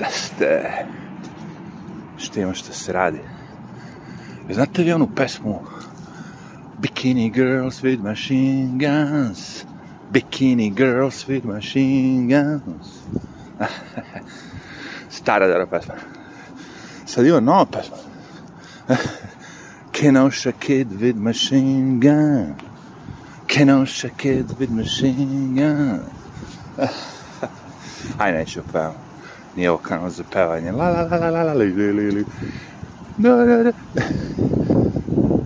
Da. Šta ima što se radi? Znate vi onu pesmu Bikini girls with machine guns Bikini girls with machine guns Stara dobra pesma. Sad ima nova pesma. Kenosha kid with machine gun Kenosha kid with machine gun Aj, neću pevam. Nije ovo kanal za pevanje. La la la la la la li li li li. Da, da, da.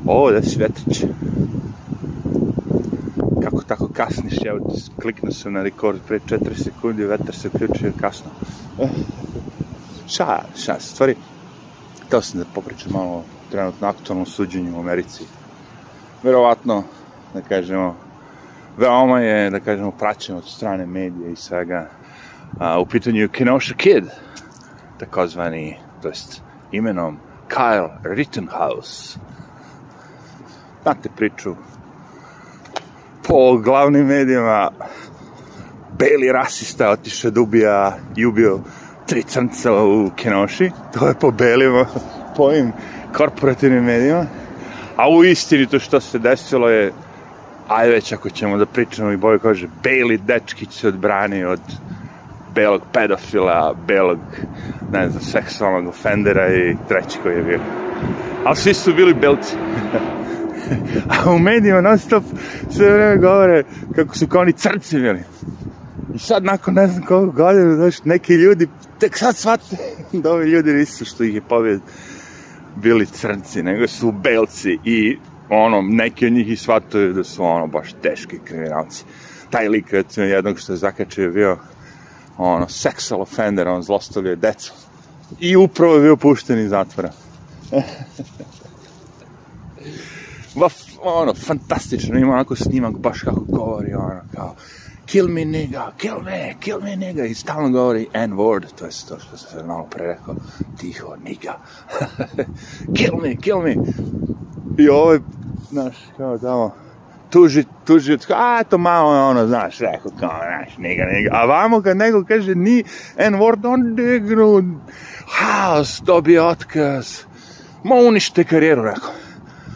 O, da si vetrić. Kako tako kasniš, evo ti kliknu sam na rekord pre 4 sekundi, vetar se uključio kasno. Ša, ša, stvari, htio sam da popričam malo trenutno aktualnom suđenju u Americi. Verovatno, da kažemo, veoma je, da kažemo, praćeno od strane medija i svega. A, u pitanju je Kenosha Kid, takozvani, to jest imenom Kyle Rittenhouse. Znate priču, po glavnim medijima beli rasista otišao da ubija i ubio tri crnca u Kenoši, to je po belima, po ovim korporativnim medijima, a u istini to što se desilo je, ajde već ako ćemo da pričamo i boje kaže, beli dečkić se odbrani od belog pedofila, belog, ne znam, seksualnog ofendera i treći koji je bio. Ali svi su bili belci. A u medijima non stop sve vreme govore kako su kao oni crci bili. I sad nakon ne znam koliko godina, znaš, neki ljudi tek sad shvate da ovi ljudi nisu što ih je pobjed bili crnci, nego su belci i ono, neki od njih i shvataju da su ono baš teški kriminalci. Taj lik, recimo, jednog što je zakačio bio ono, sexual offender, on zlostavljaju decu. I upravo je bio pušten iz zatvora. Va, ono, fantastično, ima onako snimak baš kako govori, ono, kao, kill me nigga, kill me, kill me nigga, i stalno govori N-word, to je to što se malo pre rekao, tiho, nigga, kill me, kill me. I ovo je, znaš, kao tamo, tuži, tuži, a to malo ono, znaš, rekao kao, znaš, nigga, nigga, a vamo kad nego kaže ni N-word, on dignu, haos, dobije otkaz, ma unište karijeru, rekao.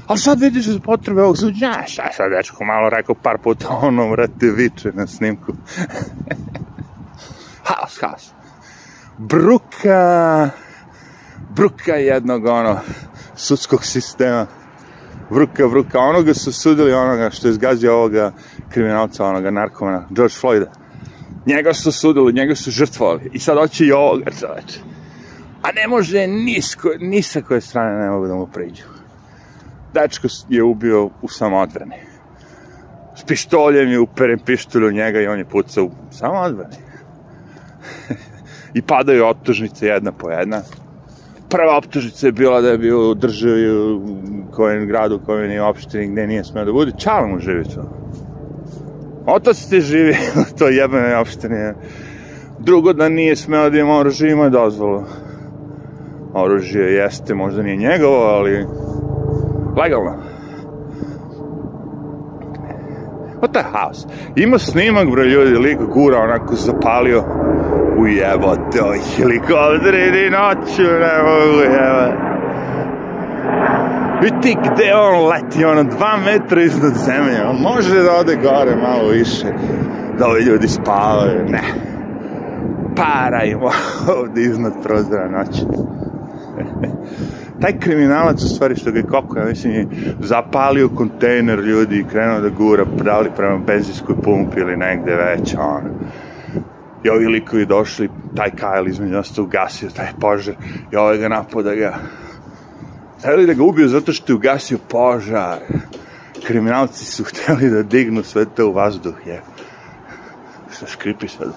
Ali sad vidiš za potrebe ovog suđa, šta je sad dečko malo rekao par puta ono, vrate, viče na snimku. haos, haos. Bruka, bruka jednog, ono, sudskog sistema. Vruka, vruka, onoga su sudili onoga što je zgazio ovoga kriminalca, onoga narkomana, George Floyda. Njega su sudili, njega su žrtvovali. I sad hoće i ovoga čoveče. A ne može nisko, ni sa koje strane ne mogu da mu priđu dečko je ubio u samoodbrani. S pištoljem je uperen pištolj u njega i on je pucao u samoodbrani. I padaju optužnice jedna po jedna. Prva optužnica je bila da je bio u državi u kojem gradu, u kojem nije opštini, gde nije smeo da bude. Čala mu živi to. Otac ti živi u toj jebene opštini. Drugo da nije smeo da ima oružje, ima dozvolu. Oružje jeste, možda nije njegovo, ali legalno. What the house? Ima snimak, bro, ljudi, lik gura onako zapalio. Ujebote, oj helikopteri ni noću, ne mogu, jebote. Vidi gde on leti, ono, dva metra iznad zemlje. On može da ode gore malo više, da ovi ljudi spavaju. Ne. Para im ovde iznad prozora noći taj kriminalac u stvari što ga je kako, ja mislim, je zapalio kontejner ljudi i krenuo da gura, da prema benzinskoj pumpi ili negde već, ono. I ovi likovi došli, taj Kyle između ostao ugasio taj požar i ovaj ga napao da ga hteli da ga ubiju zato što je ugasio požar. Kriminalci su hteli da dignu sve to u vazduh, je. Što škripi sad.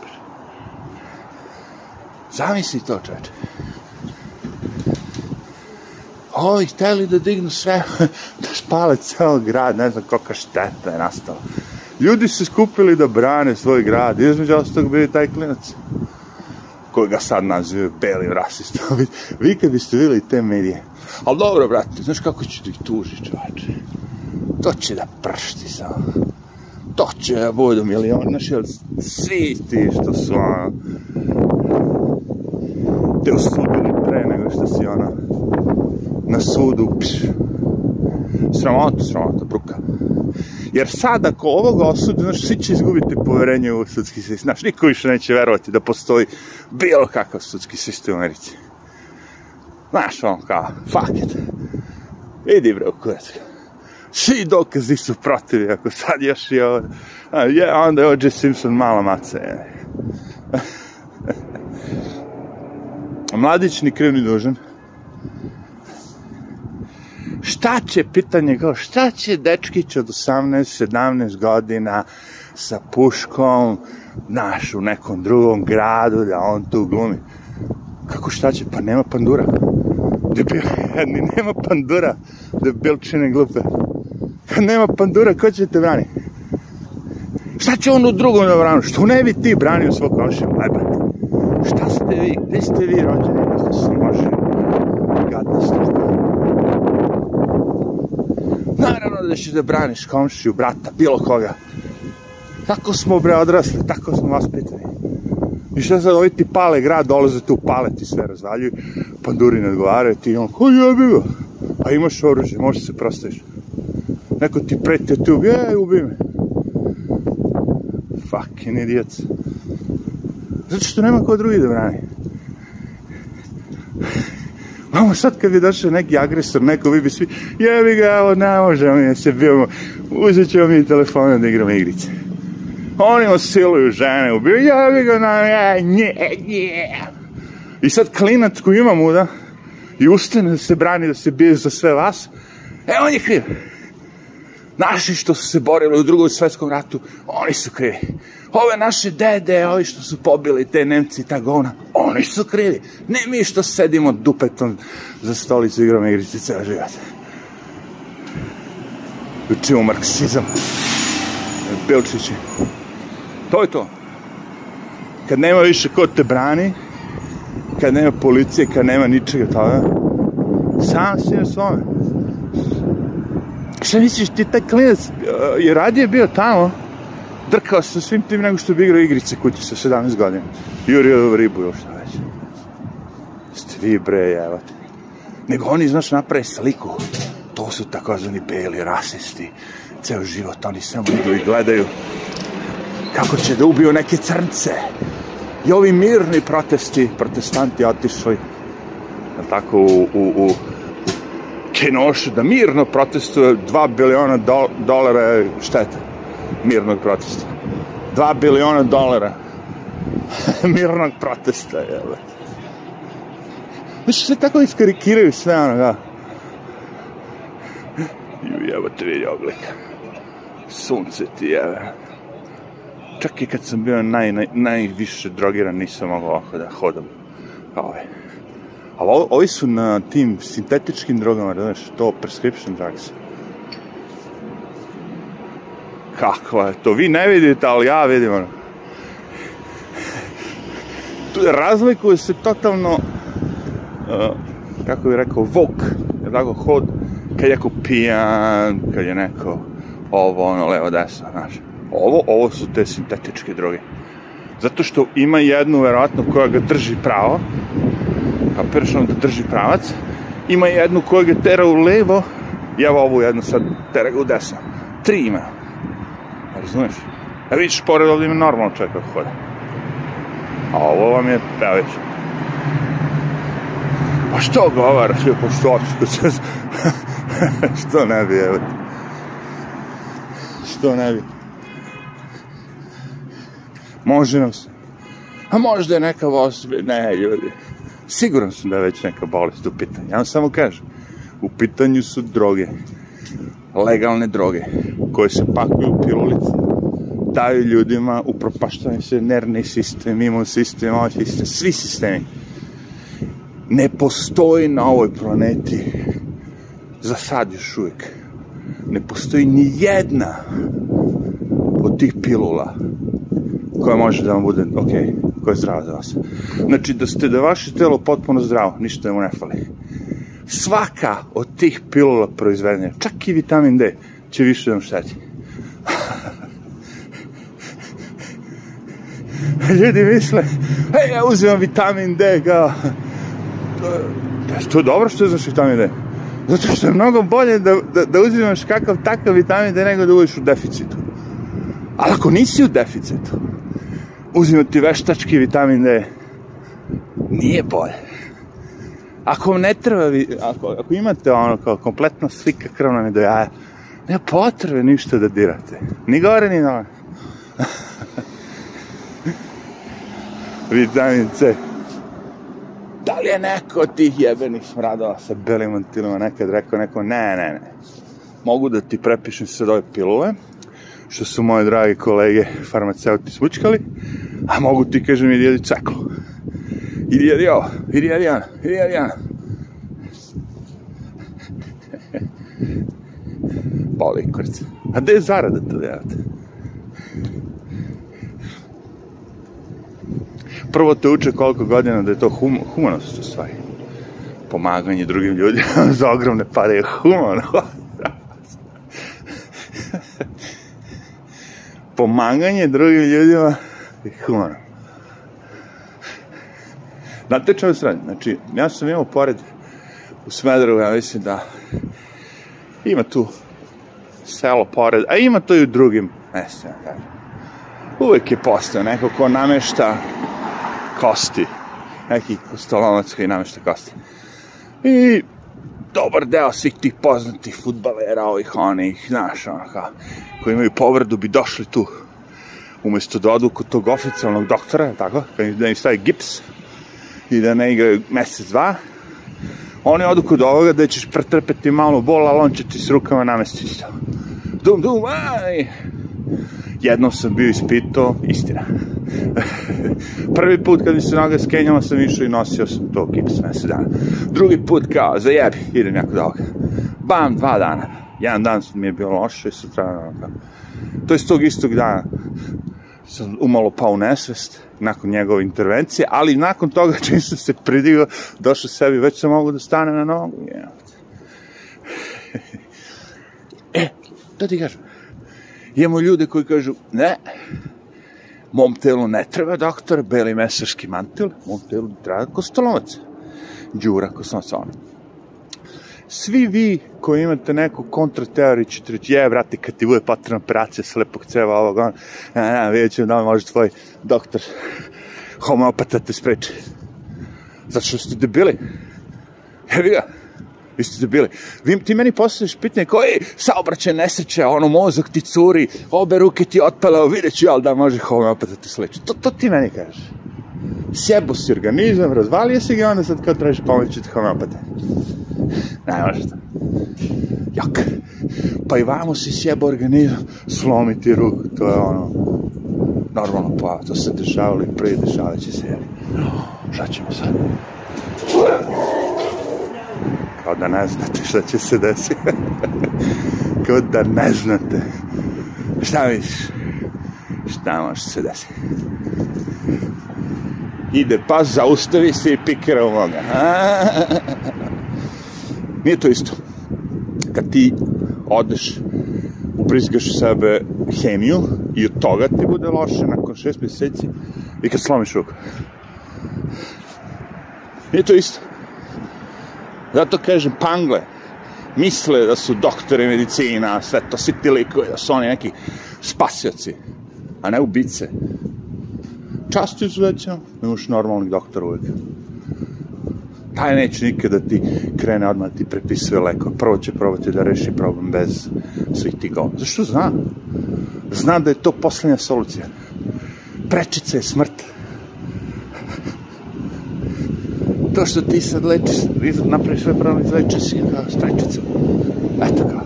Zamisli to, čeče ovi hteli da dignu sve, da spale ceo grad, ne znam kolika šteta je nastala. Ljudi su skupili da brane svoj grad, između ostalog bili taj klinac koji ga sad nazivaju belim rasistom. Vi, kad biste videli te medije. Ali dobro, brate, znaš kako će da ih tuži, čovače? To će da pršti samo. To će da budu milion, znaš, jel, svi ti što su, ono, te osudili pre nego što si ona na sudu, pš, sramota, sramota, bruka. Jer sad, ako ovog osudu, znaš, svi će izgubiti poverenje u sudski sistem. Znaš, niko više neće verovati da postoji bilo kakav sudski sistem u Americi. Znaš, on kao, fuck it. Idi bre u kurac. Svi dokazi su protiv, ako sad još i ovo. Je, onda je O.J. Simpson mala maca, je. Mladić ni kriv ni dužan. Šta će, pitanje kao, šta će dečkić od 18, 17 godina sa puškom, naš, u nekom drugom gradu, da on tu glumi? Kako šta će? Pa nema pandura. Debil, ni nema pandura. Debilčine glupe. Kad nema pandura, ko će te brani? Šta će on u drugom da brani? Što ne bi ti branio svog komšija? Lebati. Šta ste vi? Gde ste vi rođeni? Kako se može? Gadna stoka. Naravno da ćeš da braniš komšiju, brata, bilo koga. Tako smo bre odrasli, tako smo vaspitani. I šta sad, ovi ti pale grad, dolaze tu pale, ti sve razvaljuju, panduri ne odgovaraju, ti on, ko jebi ga? A imaš oružje, možeš se prostaviš. Neko ti preti, ti ubi, ej, ubi me. Fucking idiots. Zato što nema ko drugi da brani. Mamo, sad kad bi došao neki agresor, neko vi bi svi, jebi ga, evo, ne možemo mi se bijemo, uzet ćemo mi telefone da igramo igrice. Oni osiluju žene, ubiju, jebi ga, na, nje, nje, nje. I sad klinac koji ima muda i ustane da se brani, da se bije za sve vas, e, on je kriv. Naši što su se borili u drugom svetskom ratu, oni su krivi. Ove naše dede, ovi što su pobili te Nemci i ta govna, oni su krivi. Ne mi što sedimo dupetom za stolicu igramo igrice ceo život. Učimo marksizam. Bilčići. To je to. Kad nema više ko te brani, kad nema policije, kad nema ničega toga, sam si na svome. Šta misliš, ti taj klinac uh, je radije bio tamo, drkao se sa svim tim nego što bi igrao igrice kući sa 17 godina. Jurio ribu još šta već. Ste vi bre, evo te. Nego oni, znaš, naprave sliku. To su takozvani beli rasisti. Ceo život oni samo idu i gledaju kako će da ubiju neke crnce. I ovi mirni protesti, protestanti otišli, jel tako, u, u, u Kenošu, da mirno protestuje 2 biliona do, dolara štete mirnog protesta. 2 biliona dolara mirnog protesta, jel? Znači, sve tako iskarikiraju sve, ono, da. Ju, evo te vidi oblika. Sunce ti, evo. Čak i kad sam bio naj, naj, najviše drogiran, nisam mogao ovako da hodam. Kao ovaj. A ovo, ovi su na tim sintetičkim drogama, da znaš, to prescription drugs. Kako je to? Vi ne vidite, ali ja vidim. Ono. Razlikuje se totalno, uh, kako bih rekao, vok, je tako, hod, kad je neko pijan, kad je neko ovo, ono, levo, desno, znaš. Ovo, ovo su te sintetičke droge. Zato što ima jednu, verovatno, koja ga drži pravo, kapiraš da drži pravac, ima jednu koja ga tera u levo, i evo ovu jednu sad tera ga u desno. Tri ima. Razumeš? A vidiš, pored ovdje ima normalno čovjek kako hode. A ovo vam je, već. Pa što govara sve po stočku? što ne bi, evo. Što ne bi. Može nam se. A možda je neka voz, ne ljudi. Siguran sam da je već neka bolest u pitanju. Ja vam samo kažem, u pitanju su droge. Legalne droge, koje se pakuju u pilulice, daju ljudima, upropaštavaju se nervni sistem, imun sistem, ovaj sistem, svi sistemi. Ne postoji na ovoj planeti, za sad još uvijek, ne postoji ni jedna od tih pilula koja može da vam bude, ok, koja je zdrava za vas. Znači, da ste da vaše telo potpuno zdravo, ništa mu ne fali. Svaka od tih pilula proizvedena, čak i vitamin D, će više da vam šteti. Ljudi misle, ej, ja uzimam vitamin D, kao, to je dobro što znaš vitamin D. Zato što je mnogo bolje da, da, da uzimaš kakav takav vitamin D nego da budeš u deficitu. Ali ako nisi u deficitu, uzimati veštački vitamin D nije bolje. Ako ne treba, ako, ako imate ono kao kompletno slika krvna mi do jaja, nema potrebe ništa da dirate. Ni gore, ni dole. vitamin C. Da li je neko od tih jebenih smradova sa belim mantilima nekad rekao neko, ne, ne, ne. Mogu da ti prepišem sad ove pilule, što su moje dragi kolege farmaceuti svučkali, a mogu ti, kažem, idi jedi ceklu. Idi jedi ono, idi jedi ono. Boli kurca. A gde je zarada to, jevate? prvo te uče koliko godina da je to hum, humanost u stvari. Pomaganje drugim ljudima za ogromne pare je humano. Pomaganje drugim ljudima je humano. Znate čemu se radi? Znači, ja sam imao pored u Smedrevu, ja mislim da ima tu selo pored, a ima to i u drugim mestima, kažem. Uvijek je postao neko ko namešta kosti. Neki kostolonac koji namešta kosti. I dobar deo svih tih poznatih futbalera, ovih onih, znaš, ono koji imaju povrdu, bi došli tu umesto da odu kod tog oficijalnog doktora, tako, da im stavi gips i da ne igraju mesec, dva, oni odu kod ovoga da ćeš pretrpeti malo bol, ali on će ti s rukama namestiti to. Dum, dum, aj! Jednom sam bio ispito, istina. Prvi put kad mi se noga skenjala sam išao i nosio sam to kips mesec dana. Drugi put kao, zajebi, idem jako da ovoga. Bam, dva dana. Jedan dan mi je bilo loše, sutra, kao. To je tog istog dana sam umalo pao u nesvest nakon njegove intervencije, ali nakon toga čim sam se pridigao, došao sebi, već sam mogu da stane na nogu. e, to ti kažem. Imamo ljude koji kažu, ne, mom telu ne treba doktor, beli mesarski mantil, mom telu treba kostolovac. Đura kostolovac, ono. Svi vi koji imate neku kontrateoriju ćete reći, je, brate, kad ti bude potrebna operacija slepog ceva ovog, on, ne, ne, vidjet ću da li može tvoj doktor homeopata te spreči. Zato što ste debili. Evi ga, vi ste debili. Vi, ti meni postavljaš pitanje koji saobraćaj nesreće, ono mozak ti curi, obe ruke ti otpala, vidjet ću ja da može homeopata te sleči. To, to ti meni kažeš. Sjebo si organizam, razvalio si ga, onda sad kao tražiš pomoć od homeopata. Ne može to. Jok. Pa i vamo si sjebo organizam, slomiti ruku, to je ono, normalno, pa to se dešavalo i prije dešavat će se, jeli. Šta ćemo sad? Kao da ne znate šta će se desiti. Kao da ne znate. Šta misliš? Šta može se desiti? Ide pas, zaustavi se i pikira u moga. Nije to isto. Kad ti odeš, ubrizgaš sebe hemiju i od toga ti bude loše nakon šest mjeseci i kad slomiš ruku. Nije to isto. Zato kažem, pangle, misle da su doktori medicina, sve to, svi ti likovi, da su oni neki spasioci, a ne ubice. Čast izuzećemo, imaš normalnih doktora uvijek. Taj neće nikada ti krene odmah ti prepisuje leko. Prvo će probati da reši problem bez svih ti govora. Zašto zna? Zna da je to poslednja solucija. Prečica je smrt. To što ti sad lečiš, napraviš sve problem, izlečiš si ga s prečicom. Eto ga.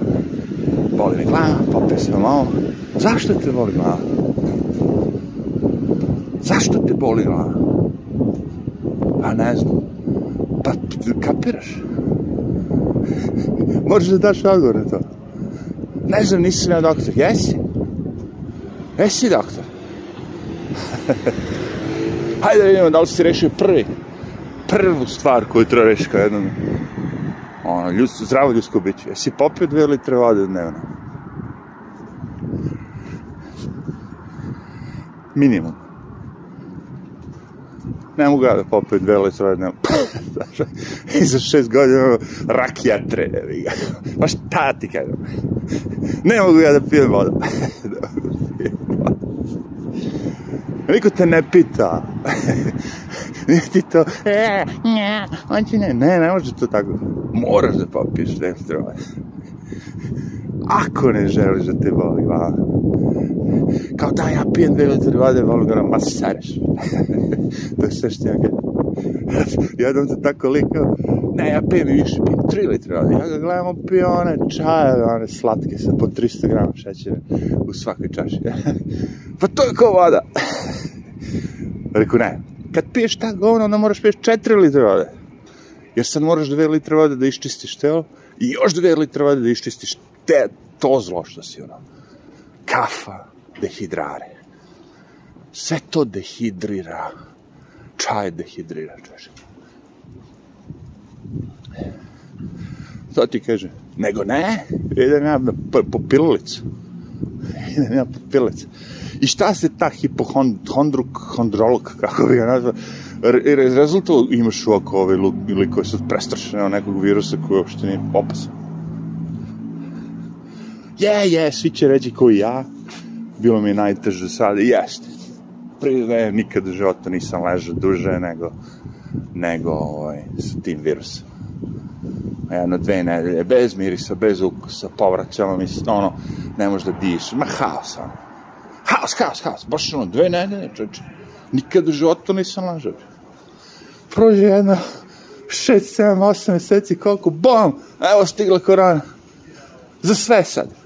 Boli mi glava, popio se malo. Zašto te boli glava? Zašto te boli glava? Pa ne znam. Pa kapiraš? Možeš da daš odgovor na to. Ne znam, nisam ja doktor. Jesi? Jesi doktor? Hajde da vidimo da li si rešio prvi, prvu stvar koju treba reši kao jednom ono, ljudsko, zdravo ljudsko biće. Jesi popio dve litre vode dnevno? Minimum. Ne mogu ja da popijem dve litre vode, ne I za šest godina ono, rakijatre, evi ga. Pa šta ti kažem? Ne mogu ja da pijem vodu. Niko te ne pita. Nije ti to, e, ne, će ne, ne, ne može to tako. Moraš da popiješ dve litre vode. Ako ne želiš da te voli, va. Kao da ja pijem dve litre vode, volim ga na masareš. to je sve što ja gledam. Jednom se tako likao, ne, ja pijem i više, pijem 3 litre vode. Ja ga gledam, on pije one čaje, one slatke sa po 300 grama šećera u svakoj čaši. pa to je kao voda. Reku, ne, kad piješ ta govna, onda moraš piješ 4 litre vode. Jer sad moraš 2 litre vode da iščistiš telo i još 2 litre vode da iščistiš te, to zlo što si ono. Kafa, dehidrare. Sve to dehidrira. Čaj dehidrira, čoveče. To ti kaže, nego ne, idem ja po, pililicu. idem ja po pililicu. I šta se ta hipohondruk, hondrolog, kako bi ga nazvao, rezultat imaš u oko ove ili koje su prestrašene od nekog virusa koji uopšte nije opasan. Je, je, svi će reći koji ja, bilo mi je najteže sada, jeste. Priznajem, nikad u životu nisam ležao duže nego, nego ovaj, sa tim virusom. Jedno, dve nedelje, bez mirisa, bez ukusa, povraćalo mi se, ono, ne može da diš, ma haos, ono. Haos, haos, haos, baš ono, dve nedelje, čoče. Nikad u životu nisam ležao. Prođe jedno, šest, sedam, osam meseci, koliko, bom, evo stigla korona. Za sve sad.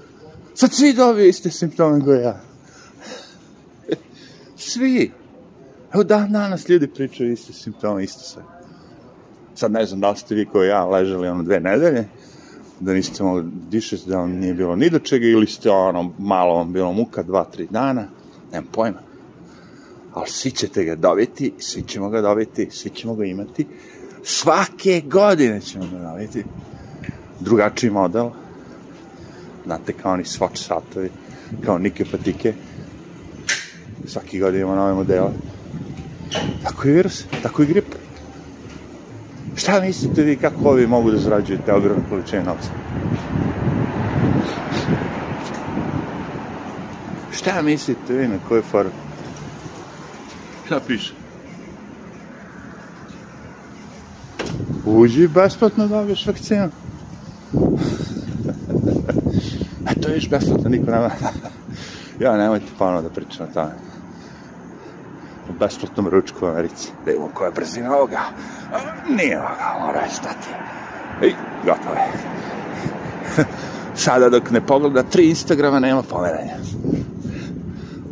Sad svi dobiju iste simptome go ja. Svi. Evo dan danas ljudi pričaju iste simptome, isto sve. Sad ne znam da li ste vi kao ja ležali ono dve nedelje, da niste mogli dišati, da vam nije bilo ni do čega, ili ste ono malo vam bilo muka, dva, tri dana, nemam pojma. Ali svi ćete ga dobiti, svi ćemo ga dobiti, svi ćemo ga imati. Svake godine ćemo ga dobiti. Drugačiji model, znate, kao oni Swatch satovi, kao Nike Patike. Svaki godin ima nove modele. Tako i virus, tako i grip. Šta mislite vi kako ovi mogu da zarađuju te ogromne količine novca? Šta mislite vi na kojoj formi? Šta piše? Uđi besplatno dobiješ vakcinu. A još besplatno, niko nema. ja, nemojte ponovno da pričam o tome. O besplatnom ručku u Americi. Da imamo koja je brzina ovoga. Nije ovoga, mora je stati. I, gotovo je. Sada dok ne pogleda tri Instagrama, nema pomeranja.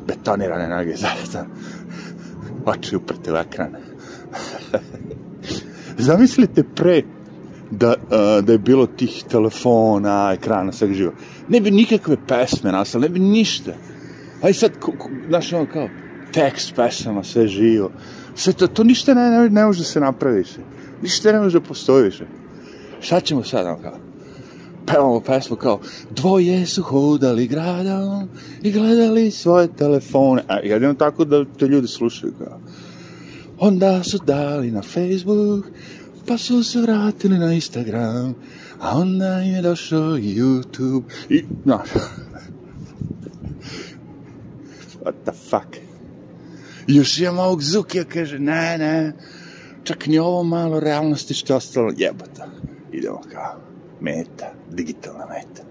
Betonirane noge zaista. Oči uprte u ekran. Zamislite pre da, da je bilo tih telefona, ekrana, svega živo. Ne bi nikakve pesme nastale, ne bi ništa. Aj sad, ko, znaš ono kao, tekst pesama, sve živo. Sve to, to ništa ne, ne, ne može da se napravi više. Ništa ne može da postoji više. Šta ćemo sad, ono kao? Pevamo pesmu kao Dvoje su hodali gradom i gledali svoje telefone. A jedino tako da te ljudi slušaju kao. Onda su dali na Facebook pa su se vratili na Instagram, a onda im je došao YouTube i, znaš, what the fuck. Još imam ovog Zukija, kaže, ne, ne, čak ni ovo malo realnosti što je ostalo, jebata. Idemo kao, meta, digitalna meta.